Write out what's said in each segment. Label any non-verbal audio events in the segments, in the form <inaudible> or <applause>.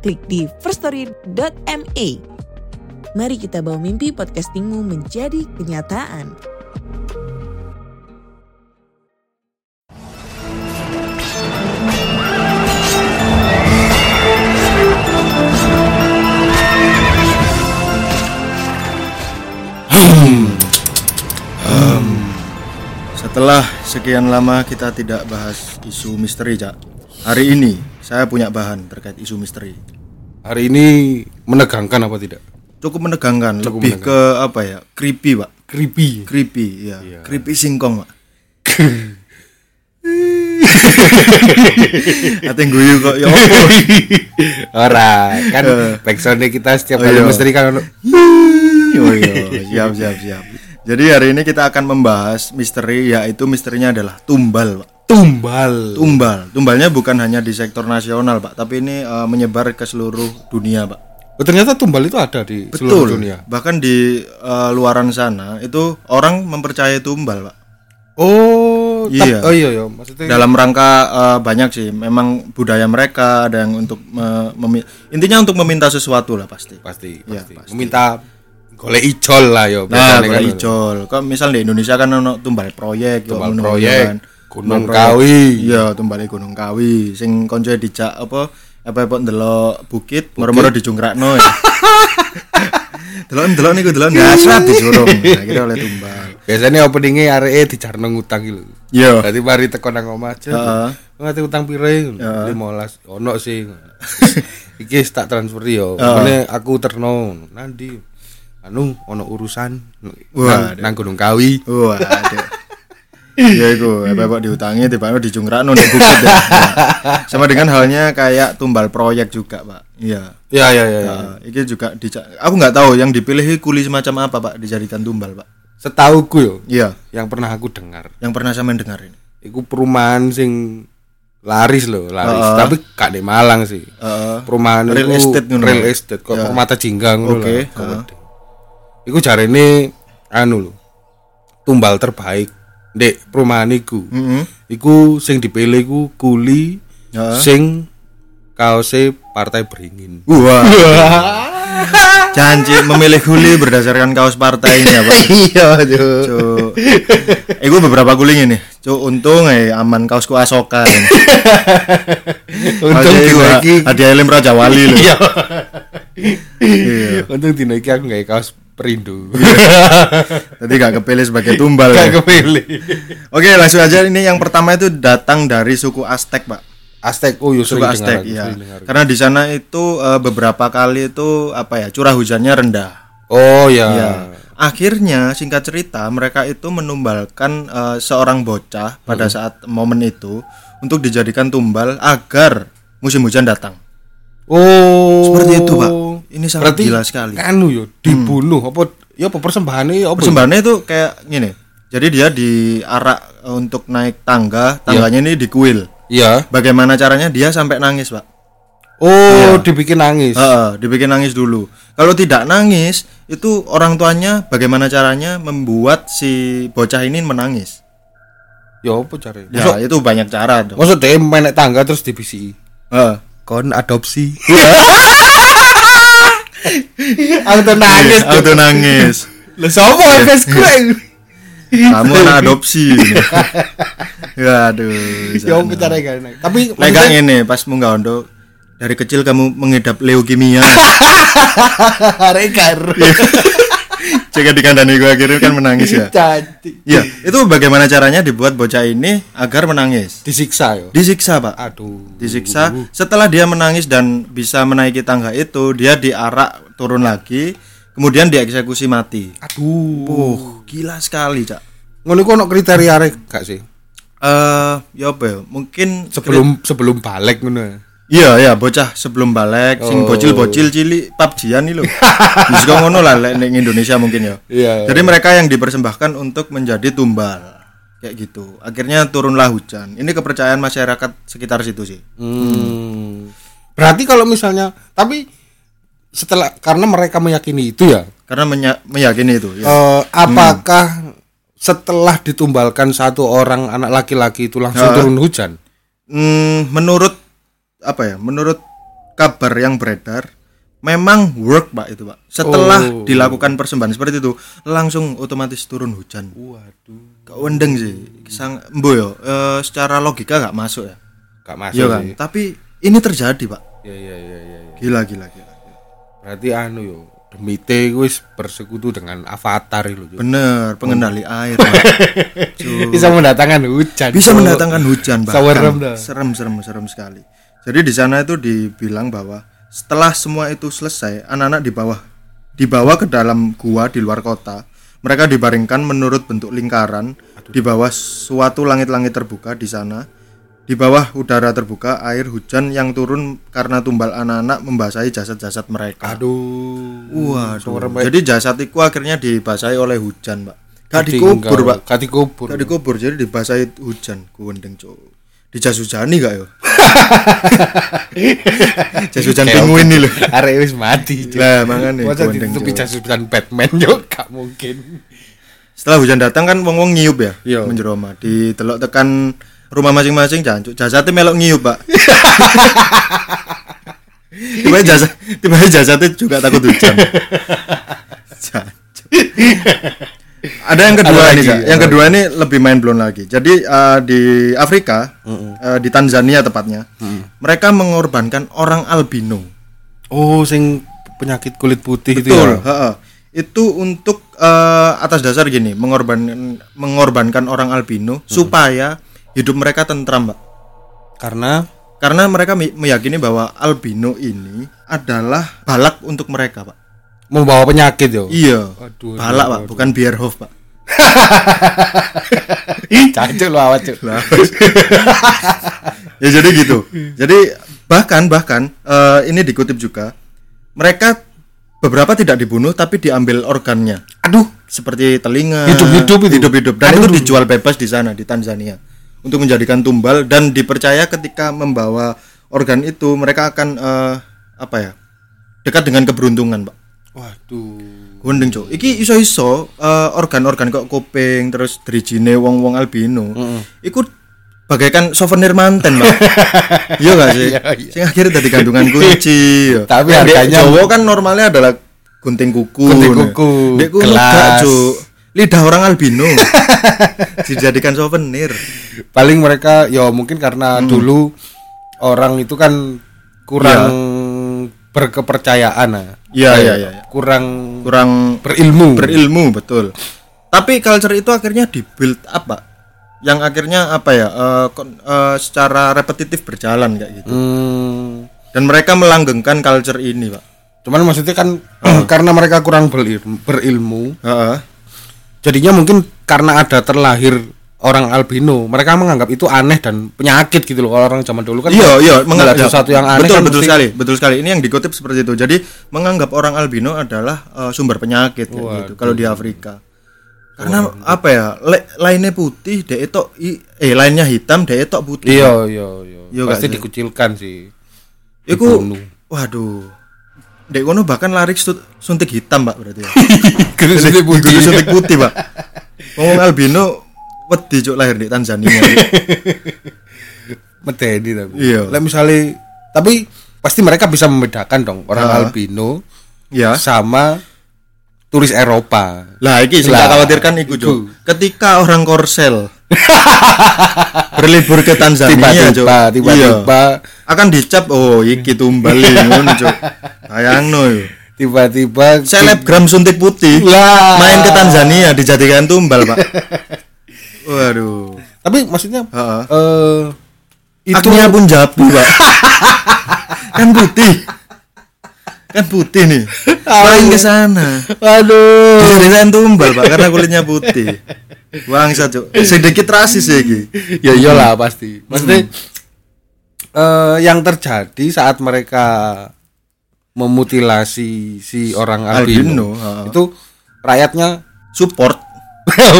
klik di firststory.me. Mari kita bawa mimpi podcastingmu menjadi kenyataan. Setelah sekian lama kita tidak bahas isu misteri, Cak. Hari ini saya punya bahan terkait isu misteri. Hari ini menegangkan apa tidak? Cukup menegangkan, Cukup lebih ke apa ya? Creepy, Pak. Creepy. Creepy, ya. Creepy singkong, Pak. <laughs> Ate guyu kok ya apa? <laughs> Ora, kan backsound kita setiap Oh, kali iya. misteri kan ono, Oh <laughs> iya, siap siap siap. Jadi hari ini kita akan membahas misteri yaitu misterinya adalah tumbal, Pak. Tumbal. Tumbal. Tumbalnya bukan hanya di sektor nasional, Pak, tapi ini eh, menyebar ke seluruh dunia, Pak. Oh, ternyata tumbal itu ada di seluruh dunia. Bahkan di eh, luaran sana itu orang mempercayai tumbal, Pak. Oh, Iya. oh iya iya, maksudnya Dalam rangka eh, banyak sih, memang budaya mereka ada yang untuk me- memi- intinya untuk meminta sesuatu lah pasti. pasti Iya, pasti. pasti. Meminta golek ijol lah yo. Nah, kayak kan. ijol. Kok misal di Indonesia kan ono tumbal proyek, Tumbal proyek, kan. Gunung. Kawi. Iya, tumbal Gunung Kawi sing konco dijak apa apa apa ndelok bukit, moro-moro dijungkrakno ya. <laughs> Delok-delok niku delok ngasrat disurung. Nah, kira oleh tumbal. Biasanya openingnya areke dijarno ngutang gitu. Iya. Dadi mari teko nang omah aja. Heeh. Ngati utang pire? 15. Ono sih. <laughs> Iki tak transfer yo. Mene aku terno nanti anu ono urusan Wah, nang, nang Gunung Kawi. Wah, Iya itu, apa apa diutangi tiba-tiba dijungkrakno di bukit ya. Sama dengan halnya kayak tumbal proyek juga, Pak. Iya. Ya ya ya. ya. Nah, ini juga dica- aku nggak tahu yang dipilih kuli semacam apa, Pak, dijadikan tumbal, Pak. Setauku yo, Iya, yang pernah aku dengar, yang pernah sampean dengar ini. iku perumahan sing laris loh, laris. Heeh. Tapi gak di Malang sih. Heeh. Perumahan Real iku estate ngono. real estate kok permata jingga ngono Oke, lah, gede. Iku jarene anu lho. Tumbal terbaik Dek perumahan iku. Heeh. Iku sing dipilih iku kuli Heeh. sing kaose partai beringin. Wah. <laughs> Janji memilih kuli berdasarkan kaos partainya, Pak. <laughs> Iya, Cuk. Cuk. Iku beberapa kuli ini. Cuk, untung eh aman kaosku asoka. <laughs> Untung iki. hadiah Elim Raja Wali lho. Iya. Iya. Untung dina iki aku gawe kaos perindu. <laughs> Tadi gak kepilih sebagai tumbal. Gak ya. kepilih. Oke, langsung aja ini yang pertama itu datang dari suku Aztec, Pak. Aztec oh yo Suku Aztec, dengar, ya. Karena di sana itu eh, beberapa kali itu apa ya, curah hujannya rendah. Oh ya. Ya. Akhirnya singkat cerita mereka itu menumbalkan eh, seorang bocah pada Hmm. saat momen itu untuk dijadikan tumbal agar musim hujan datang. Oh. Seperti itu, Pak. Ini sangat Berarti gila sekali. Hmm. Anu yo dibunuh apa ya apa persembahannya apa? Persembahannya itu kayak gini. Jadi dia diarak untuk naik tangga, tangganya ini dikuil. Iya. Bagaimana caranya dia sampai nangis, Pak? Oh, dibikin nangis. Heeh, dibikin nangis dulu. Kalau tidak nangis, itu orang tuanya bagaimana caranya membuat si bocah ini menangis? Ya apa cari? Ya, itu banyak cara dong. Maksud dia main naik tangga terus dibisi. Heeh. Kon adopsi. <laughs> Auto nangis. Auto nangis. Lah sapa FS gue? Kamu anak adopsi. ya aduh. <laughs> Ya apa cara gak Tapi Lek gak ngene pas munggah ondo dari kecil kamu mengidap leukemia. <laughs> arek karo. Jika dikandani gue akhirnya kan menangis ya. Cantik. Iya, itu bagaimana caranya dibuat bocah ini agar menangis? Disiksa yo. Disiksa, Pak. Aduh. disiksa setelah dia menangis dan bisa menaiki tangga itu dia diarak turun lagi kemudian dieksekusi mati Aduh. uh gila sekali cak Ngono iku ono kriteria arek gak sih? eh ya apa ya mungkin Sebelum sebelum balik ngono. Iya, iya, bocah sebelum balik, sing Oh. bocil-bocil cilik PUBG-an iki lho. <laughs> Wis ngono lah lek ning Indonesia mungkin ya. Iya. Jadi mereka yang dipersembahkan untuk menjadi tumbal. Kayak gitu. Akhirnya turunlah hujan. Ini kepercayaan masyarakat sekitar situ sih. Hmm. Berarti kalau misalnya tapi setelah karena mereka meyakini itu ya, Karena menya- meyakini itu ya. eh, apakah setelah ditumbalkan satu orang anak laki-laki itu langsung turun hujan? Hmm, menurut apa ya? Menurut kabar yang beredar memang work Pak itu Pak. Setelah Oh. dilakukan persembahan seperti itu langsung otomatis turun hujan. Waduh, Gak wendeng sih. Sang mbo yo eh, secara logika gak masuk ya. gak masuk Iya kan? sih. Tapi ini terjadi, Pak. Iya iya iya iya. iya. Gila gila gila. Berarti anu yo, Demite wis bersekutu dengan avatar itu. Bener, pengendali air. Pak. <laughs> Cuk. Bisa mendatangkan hujan. Bisa mendatangkan hujan bahkan. Serem. Serem serem serem sekali. Jadi di sana itu dibilang bahwa setelah semua itu selesai, anak-anak di bawah dibawa ke dalam gua di luar kota. Mereka dibaringkan menurut bentuk lingkaran di bawah suatu langit-langit terbuka di sana. Di bawah udara terbuka, air hujan yang turun karena tumbal anak-anak membasahi jasad-jasad mereka. Aduh. Waduh. Jadi jasad itu akhirnya dibasahi oleh hujan, Pak. Gak dikubur, Pak. Gak dikubur. Gak dikubur, jadi dibasahi hujan. Kuwendeng, Cuk. Dijas hujani gak yo? <laughs> Jas hujan penguin nih lho. Arek wis mati. Lah, makane Masa kuwendeng, ditutupi jas hujan Batman yo gak mungkin. Setelah hujan datang kan wong-wong ngiyup ya, Iya. menjeroma. Ditelok tekan rumah masing-masing jancuk. Jasate melok ngiyup, Pak. <laughs> tiba jasad tiba jasate juga takut hujan. <laughs> Jancuk. Ada yang kedua Ada lagi, Kak. Yang kedua ini lebih main blown lagi. Jadi eh, di Afrika, eh, di Tanzania tepatnya, mereka mengorbankan orang albino. Oh, sing penyakit kulit putih itu Betul, ya. heeh. Itu untuk eh, atas dasar gini, mengorbankan mengorbankan orang albino supaya hidup mereka tentram, Mbak. Karena Karena mereka me- meyakini bahwa albino ini adalah balak untuk mereka, Pak. membawa penyakit yo. Iya. Aduh, balak, Pak, bukan Bierhoff, Pak. Cancuk lo awak cuk. ya jadi gitu. Jadi bahkan bahkan eh, ini dikutip juga, mereka beberapa tidak dibunuh tapi diambil organnya. Aduh, seperti telinga Hidup-hidup itu? hidup-hidup dan itu dijual bebas di sana di Tanzania untuk menjadikan tumbal dan dipercaya ketika membawa organ itu mereka akan eh, apa ya dekat dengan keberuntungan pak waduh. Gondeng cok iki iso iso organ-organ kok kuping terus drijine wong-wong albino iku bagaikan souvenir manten pak <laughs> iya gak sih Iya, iya. sing akhirnya dari kandungan kunci ya. Tapi harganya- Jawa kan normalnya adalah gunting kuku Gunting nah. kuku, gelas. Cuk. lidah orang albino <laughs> dijadikan souvenir Paling mereka ya mungkin karena dulu orang itu kan kurang berkepercayaan nah. Iya, Kayak iya, iya, iya. Kurang kurang berilmu. berilmu betul tapi culture itu akhirnya dibuild apa yang akhirnya apa ya eh, kon- eh, secara repetitif berjalan kayak gitu Hmm. dan mereka melanggengkan culture ini pak Cuman maksudnya kan <clears throat> karena mereka kurang berilmu, berilmu, Heeh. jadinya mungkin karena ada terlahir orang albino, mereka menganggap itu aneh dan penyakit gitu loh. Kalau Orang zaman dulu kan iya iya menganggap sesuatu yang aneh betul kan betul mesti- sekali betul sekali. Ini yang dikutip seperti itu. Jadi menganggap orang albino adalah eh, sumber penyakit kayak gitu kalau di Afrika. Karena apa ya le- lainnya putih dek itu eh lainnya hitam dek itu putih. Iya, iya, iya. Iya, Pasti gak sih? dikucilkan sih. Iku waduh. Dek kono bahkan lari su- suntik hitam pak berarti ya. <laughs> Suntik putih. Suntik putih pak. Ngomong albino wedi cuk lahir di Tanzania <laughs> Medeni tapi. Iya. Lah misalnya tapi pasti mereka bisa membedakan dong orang Ah. albino ya sama turis Eropa. Lah iki sing tak khawatirkan iku. Cuk. Ketika orang Korsel <laughs> berlibur ke Tanzania, Cuk. Tiba-tiba, Iya. tiba-tiba, akan dicap oh iki tumbal <laughs> ngono, Cuk. Bayangno yo. tiba-tiba Selebgram suntik putih Lah. main ke Tanzania dijadikan tumbal, Pak. Waduh. Tapi maksudnya eh itu Aknya pun jabu, Pak. <laughs> kan putih. Kan putih nih. Main ke sana. aduh. Dijadikan tumbal, Pak, karena kulitnya putih. Bangsa, Cuk. Sedikit rasis ya iki. ya iyalah pasti. Maksudnya eh, yang terjadi saat mereka memutilasi si orang albino, Albino, itu rakyatnya support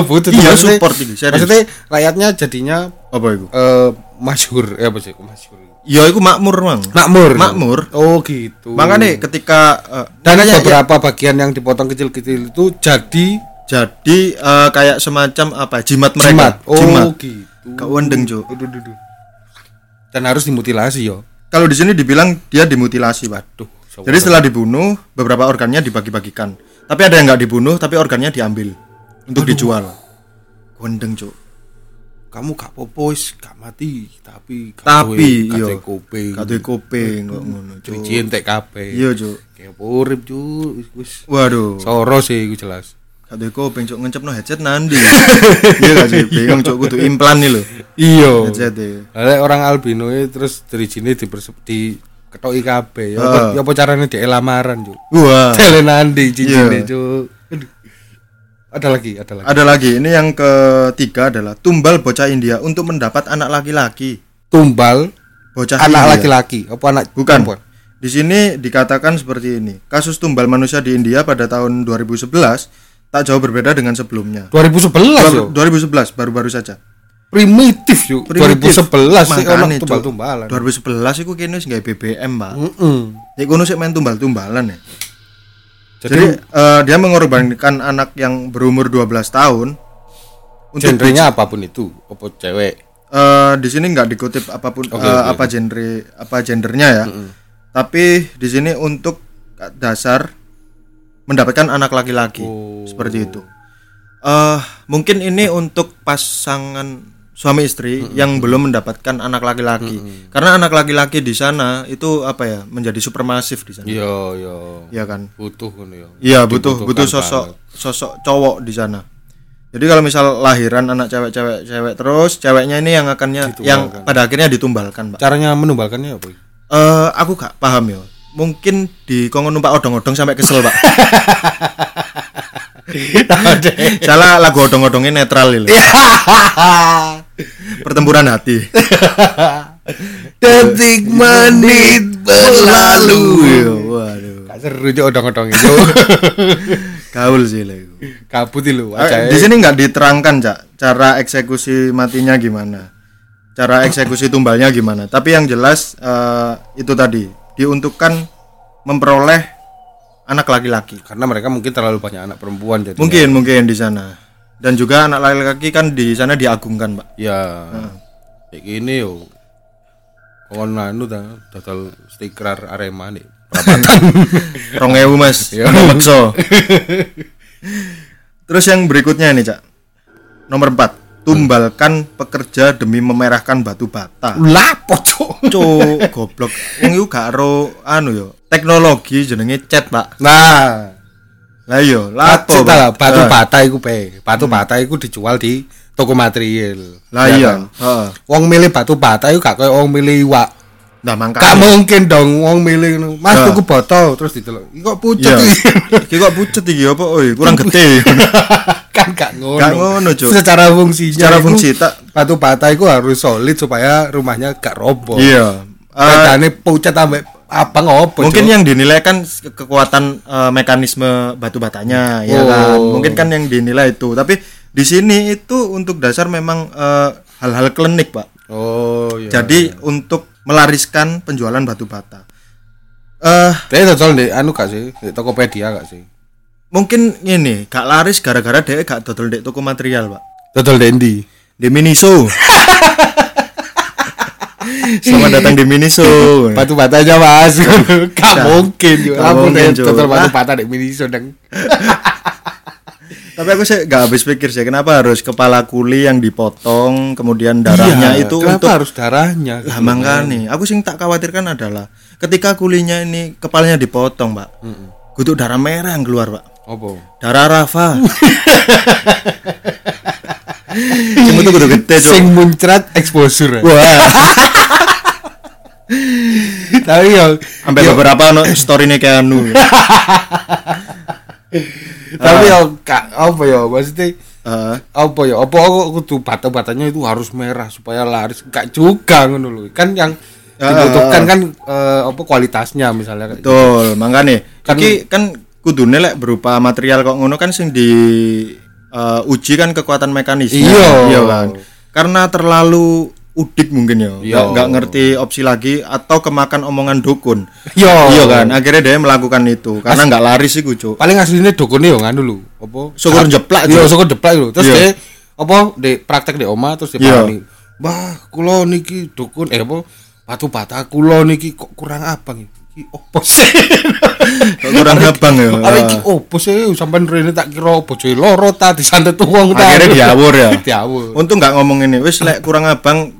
butuh Iya, support ini, serius. maksudnya rakyatnya jadinya apa itu? eh masyhur ya apa sih masyhur? Ya itu makmur mang. Makmur? Makmur. oh gitu. Makanya ketika eh, dan makanya ya- beberapa bagian yang dipotong kecil-kecil itu jadi jadi eh, kayak semacam apa jimat mereka. Jimat. Oh jimat. gitu. Gak wendeng Cuk. Aduh, aduh, aduh. dan harus dimutilasi yo. Kalau di sini dibilang dia dimutilasi pak. Duh, so- jadi setelah dibunuh beberapa organnya dibagi-bagikan. Tapi ada yang nggak dibunuh tapi organnya diambil untuk dijual. Wendeng cuk. Kamu gak popo wis gak mati tapi gak Tapi, duwe kuping kado kopeng kok ngono cuk. cuci entek kabeh. Iya cuk. Kayak urip cu wis- wis. Waduh. Soro sih iku jelas. Kado kopeng cuk. Ngecepno headset nandi. <laughs> Iya gak sih? Bingung cuk. Kudu implan nih lho. Iya. Headset e. Orang albino e terus dari sini di di ketoki kabeh. Ya apa Ah. ya carane di lamaran cu wah telenandi Iya. Ada lagi ada lagi ada lagi ini yang ketiga adalah tumbal bocah India untuk mendapat anak laki-laki tumbal bocah anak laki-laki apa anak Bukan. perempuan? Di sini dikatakan seperti ini. Kasus tumbal manusia di India pada tahun 2011 tak jauh berbeda dengan sebelumnya. 2011 yo 2011 baru-baru saja. primitif yo Primitif. 2011 sih ono Cuk. tumbal-tumbalan 2011 iku kene wis gawe BBM, Pak. Heeh. Ya kono sik main tumbal-tumbalan ya. Jadi, Jadi eh, dia mengorbankan anak yang berumur 12 tahun untuk genrenya apa pun itu, apa cewek. eh, di sini nggak dikutip apa pun Oke, eh, oke, apa genre apa gendernya ya. Tapi di sini untuk dasar mendapatkan anak laki-laki Oh. seperti itu. eh mungkin ini untuk pasangan suami istri yang belum mendapatkan anak laki-laki. Karena anak laki-laki di sana itu apa ya menjadi supermasif di sana. Iya, iya. Iya kan? Butuh ya. Iya butuh butuh sosok banget. sosok cowok di sana. Jadi kalau misal lahiran anak cewek-cewek cewek terus ceweknya ini yang akannya yang pada akhirnya ditumbalkan, Pak. Caranya menumbalkannya apa? Eh aku gak paham ya. Mungkin di kongo numpak odong-odong sampai kesel, Pak. <laughs> Salah lagu odong-odongnya netral itu. Pertempuran hati. Detik menit berlalu. Waduh. Gak seru cok odong-odong itu. <laughs> Gaul sih lah itu. Kabut lu. Eh, di sini nggak diterangkan cak cara eksekusi matinya gimana cara eksekusi tumbalnya gimana tapi yang jelas eh, itu tadi diuntukkan memperoleh anak laki-laki Karena mereka mungkin terlalu banyak anak perempuan jadi. mungkin mungkin di sana dan juga anak laki-laki kan di sana diagungkan pak Ya. Kayak gini yo. Kawan anu ta, total stiker Arema nih. <laughs> rong ewu mas makso <laughs> terus yang berikutnya nih cak nomor 4 tumbalkan pekerja demi memerahkan batu bata Lapo cok. Cuk, <laughs> goblok. Wong iku gak ro anu yo. Teknologi jenenge chat, Pak. Nah, Lah iya, Lapo lah, batu Eh, bata iku pe. Batu bata iku dijual di toko material. Lah Ya iya. kan? Heeh. Wong milih batu bata iku gak koyo wong milih iwak. Nah, Gak mangkane. mungkin dong wong milih ngono. Mas tuku botol terus didelok. Iki kok pucet Iya. iki. Iki kok pucet iki apa? Oi, kurang <laughs> gede. <laughs> kan gak ngono. Gak ngono, Cuk. Secara fungsinya Secara fungsi tak batu bata iku harus solid supaya rumahnya gak roboh. iya. Eh, Bedane pucet ambek abang opo? mungkin Cuk? yang dinilai kan ke- kekuatan eh, mekanisme batu batanya, ya Oh. kan. Mungkin kan yang dinilai itu. Tapi di sini itu untuk dasar memang eh, hal-hal klinik, Pak. Oh iya. Jadi untuk melariskan penjualan batu bata. Eh Dia dodol di anu gak sih? Di Tokopedia gak sih? Mungkin ini gak laris gara-gara dia gak dodol di toko material pak Dodol Dendi. di Miniso <laughs> selamat datang di Miniso Batu bata aja mas. Gak <laughs> mungkin. Gak mungkin, Cuk. dodol batu bata di Miniso deng. <laughs> tapi aku sih gak habis pikir sih kenapa harus kepala kuli yang dipotong kemudian darahnya Iya, itu kenapa untuk harus darahnya? lah makanya aku sih tak khawatirkan adalah ketika kulinya ini kepalanya dipotong pak kutuk darah merah yang keluar pak Apa? darah Rafa Sing itu kudu gede Cuk. Sing muncrat exposure. Wah, <laughs> Tapi yo sampai beberapa no story nih kayak anu. <laughs> tapi Ah. yo kak apa yo maksudnya Heeh. apa ya apa aku kudu bata-batanya itu harus merah supaya laris gak juga ngono lho kan yang Ah, dibutuhkan kan eh, apa kualitasnya misalnya gitu. Betul, makanya Kan- iki kan kudune lek berupa material kok ngono kan sing di eh, uji kan kekuatan mekanisnya. Iya. kan. Karena terlalu udik mungkin ya. Iya. Nggak, nggak ngerti opsi lagi atau kemakan omongan dukun. Iya. Iya kan. Akhirnya dia melakukan itu karena nggak laris sih Cuk. paling aslinya dukune yo nganu lho apa Syukur jeplak, iya syukur jeplak lho terus Iya. dia apa di praktek di oma terus dia Iya. parani Mbah kula niki dukun eh apa batu bata kula niki kok kurang abang iki opo sih <laughs> kurang abang ya. Arek iki opo sih sampean rene tak kira bojoe loro ta disantet wong ta Akhirnya diawur ya. <laughs> diawur Untung nggak ngomong ini. Wis lek kurang abang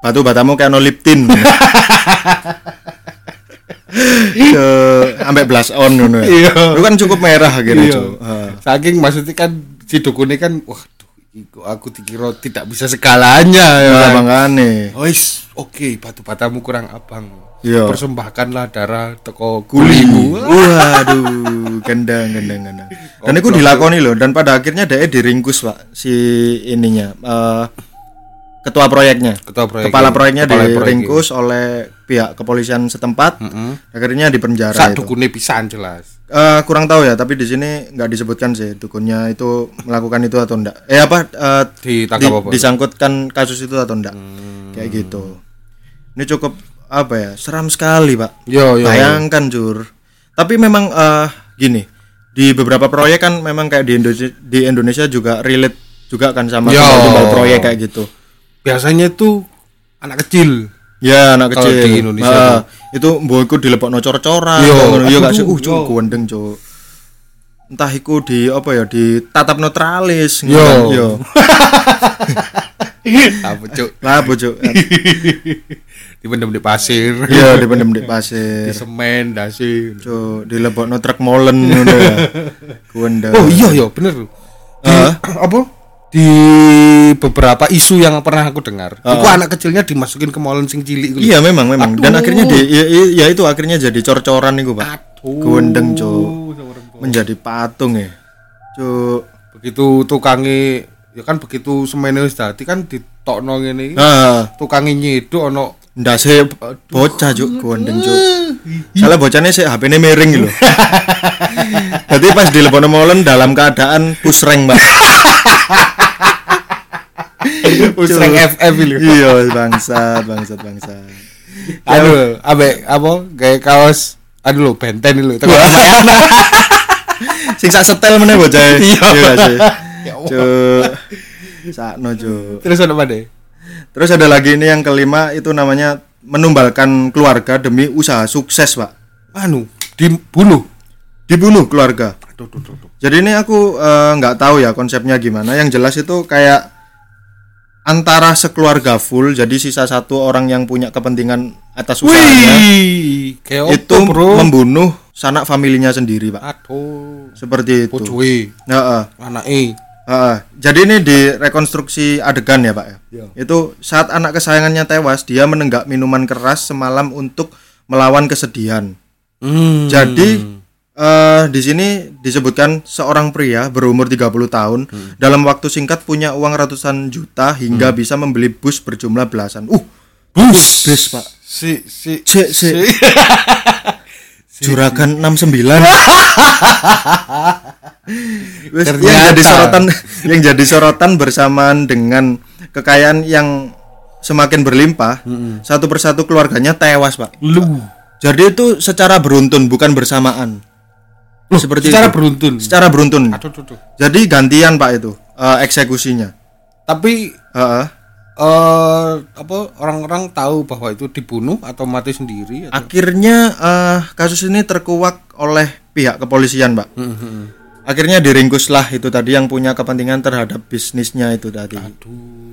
batu batamu kayak no liptin. <laughs> Ke ambek blas on ngono ya. Iya. Itu kan cukup merah akhirnya, Iya. Saking maksudnya kan si dukune kan waduh aku dikira tidak bisa segalanya ya Nah, kan? makane. Wis, oke, batu batamu kurang abang. Iya. Persembahkanlah darah teko kulimu. Waduh, gendang gendang gendang. Dan itu dilakoni loh dan pada akhirnya dia diringkus, Pak, si ininya. eh, ketua proyeknya. Ketua proyek. Kepala proyeknya Kepala proyek. diringkus oleh pihak kepolisian setempat. Akhirnya dipenjara Sak itu. dukune pisan jelas. Eh, kurang tahu ya, tapi di sini nggak disebutkan sih dukunnya itu melakukan itu atau enggak. Eh apa eh, Ditangkap apa? disangkutkan kasus itu atau enggak. Kayak gitu. Ini cukup apa ya? Seram sekali, Pak. Yo yo. Bayangkan, Jur. Tapi memang eh gini, di beberapa proyek kan memang kayak di Indonesia di Indonesia juga relate juga kan sama Yo. tumbal proyek kayak gitu. Biasanya itu anak kecil. Ya anak kecil. di Indonesia Ah, itu mbokku dilepokno cor-coran. Yo. Yo gak sih uh cuk yo. kuwendeng cuk. Entah iku di apa ya di tatap netralis Yo. ngono. yo. <laughs> Apa cuk? Lah apa cuk? <laughs> Dipendem di pasir. Iya dipendem di Di pasir. semen dasir. Cuk, dilepokno truk molen ngono ya. Kuwendeng. Oh iya iya bener. Di, Ah. <clears throat> apa? Di beberapa isu yang pernah aku dengar, itu anak kecilnya dimasukin ke molen sing cilik. Iya memang memang dan Aduh. akhirnya di ya, ya- ya itu akhirnya jadi cor-coran niku, Pak. Aduh. Kuwendeng cuk. Menjadi patung ya. Cuk. begitu tukangi ya kan begitu semene wis dadi kan ditokno ngene iki Ah, tukangi nyeduk ono ndase bocah juk kuwendeng cuk. Salah bocahnya sih HP-ne miring gitu. Jadi pas dilebono molen dalam keadaan pusreng, Mbak. <laughs> usreng FF lho. Iya, bangsat, bangsat, bangsat. aduh abe apa gawe kaos aduh lho benten lho <laughs> Sing sak setel meneh bocah. <laughs> Iya. Cuk. <laughs> Sakno, Cuk. terus ono apa deh Terus ada lagi ini yang kelima itu namanya menumbalkan keluarga demi usaha sukses, Pak. anu dibunuh Dibunuh keluarga. aduh aduh aduh, aduh. Jadi ini aku eh, nggak tahu ya konsepnya gimana. Yang jelas itu kayak antara sekeluarga full, jadi sisa satu orang yang punya kepentingan atas usahanya wih itu bro membunuh sanak familinya sendiri, pak. aduh Seperti itu. bojoe Heeh, anake heeh. Jadi ini direkonstruksi adegan ya, pak. ya. Iya. Itu saat anak kesayangannya tewas, dia menenggak minuman keras semalam untuk melawan kesedihan. hmm. Jadi eh di sini disebutkan seorang pria berumur 30 tahun dalam waktu singkat punya uang ratusan juta hingga bisa membeli bus berjumlah belasan. Uh, bus bus, Pak. si si Cek, cek. <laughs> Juragan 69. <laughs> Wes, yang jadi sorotan <laughs> yang jadi sorotan bersamaan dengan kekayaan yang semakin berlimpah, satu persatu keluarganya tewas, Pak. lu Jadi itu secara beruntun bukan bersamaan. Seperti secara itu. beruntun secara beruntun. aduh aduh, aduh. Jadi gantian Pak itu eh, eksekusinya. tapi Heeh. Eh apa orang-orang tahu bahwa itu dibunuh atau mati sendiri atau Akhirnya eh, kasus ini terkuak oleh pihak kepolisian, Pak. Hmm, Akhirnya diringkuslah itu tadi yang punya kepentingan terhadap bisnisnya itu tadi. aduh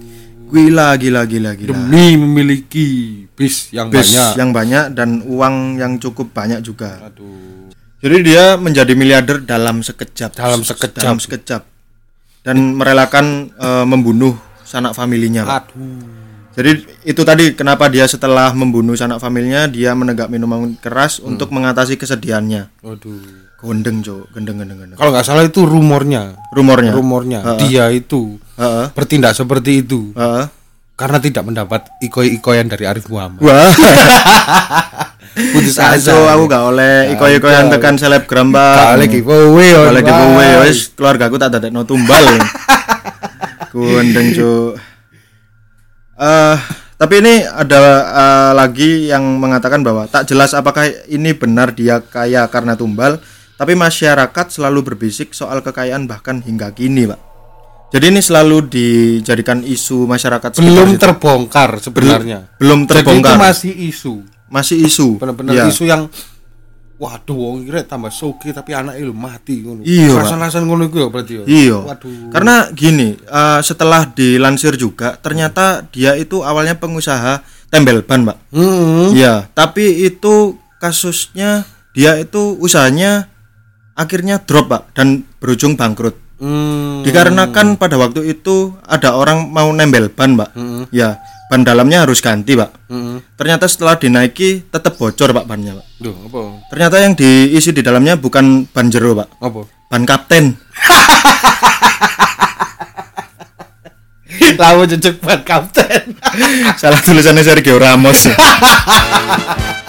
Gila, gila, gila, gila. demi memiliki bis yang Bis banyak yang banyak dan uang yang cukup banyak juga. aduh Jadi dia menjadi miliarder dalam sekejap. Dalam sekejap. Dalam sekejap. Dan merelakan eh, membunuh sanak familinya. Pak. aduh Jadi itu tadi kenapa dia setelah membunuh sanak familinya dia menegak minuman keras Hmm. untuk mengatasi kesedihannya. aduh Gendeng, Cok. Gendeng, gendeng, gendeng. kalau nggak salah itu rumornya Rumornya. rumornya Heeh. dia itu Heeh. bertindak seperti itu Heeh. karena tidak mendapat ikoi-ikoyan dari Arif Muhammad. Wah, <laughs> Putus asa. aku gak oleh iko-ikoan tekan selebgram, Pak. Giveaway on. Kalau giveaway Mas. wis keluarga aku tak dadekno tumbal. <laughs> Kuendeng, Cuk. Eh, tapi ini ada eh, lagi yang mengatakan bahwa tak jelas apakah ini benar dia kaya karena tumbal, tapi masyarakat selalu berbisik soal kekayaan bahkan hingga kini, Pak. Jadi ini selalu dijadikan isu masyarakat belum situ. terbongkar sebenarnya. belum terbongkar. Jadi itu masih isu. masih isu. Benar-benar Iya. isu yang waduh wong kira tambah soge tapi anaknya lu mati ngono. Iya, Pak. Alasan-alasan ngono iku ya berarti ya. Iya. Waduh. Karena gini, eh, setelah dilansir juga ternyata dia itu awalnya pengusaha tembel ban, Pak. Hmm. Iya, tapi itu kasusnya dia itu usahanya akhirnya drop, Pak, dan berujung bangkrut. Hmm. Dikarenakan pada waktu itu ada orang mau nembel ban, Pak. Ya, ban dalamnya harus ganti, Pak. Hmm. Ternyata setelah dinaiki tetap bocor, Pak, bannya, Pak. Duh, apa? Ternyata yang diisi di dalamnya bukan ban jero, Pak. Apa? Ban kapten. <laughs> Lawan jejak ban kapten. <laughs> Salah tulisannya Sergio Ramos. <laughs>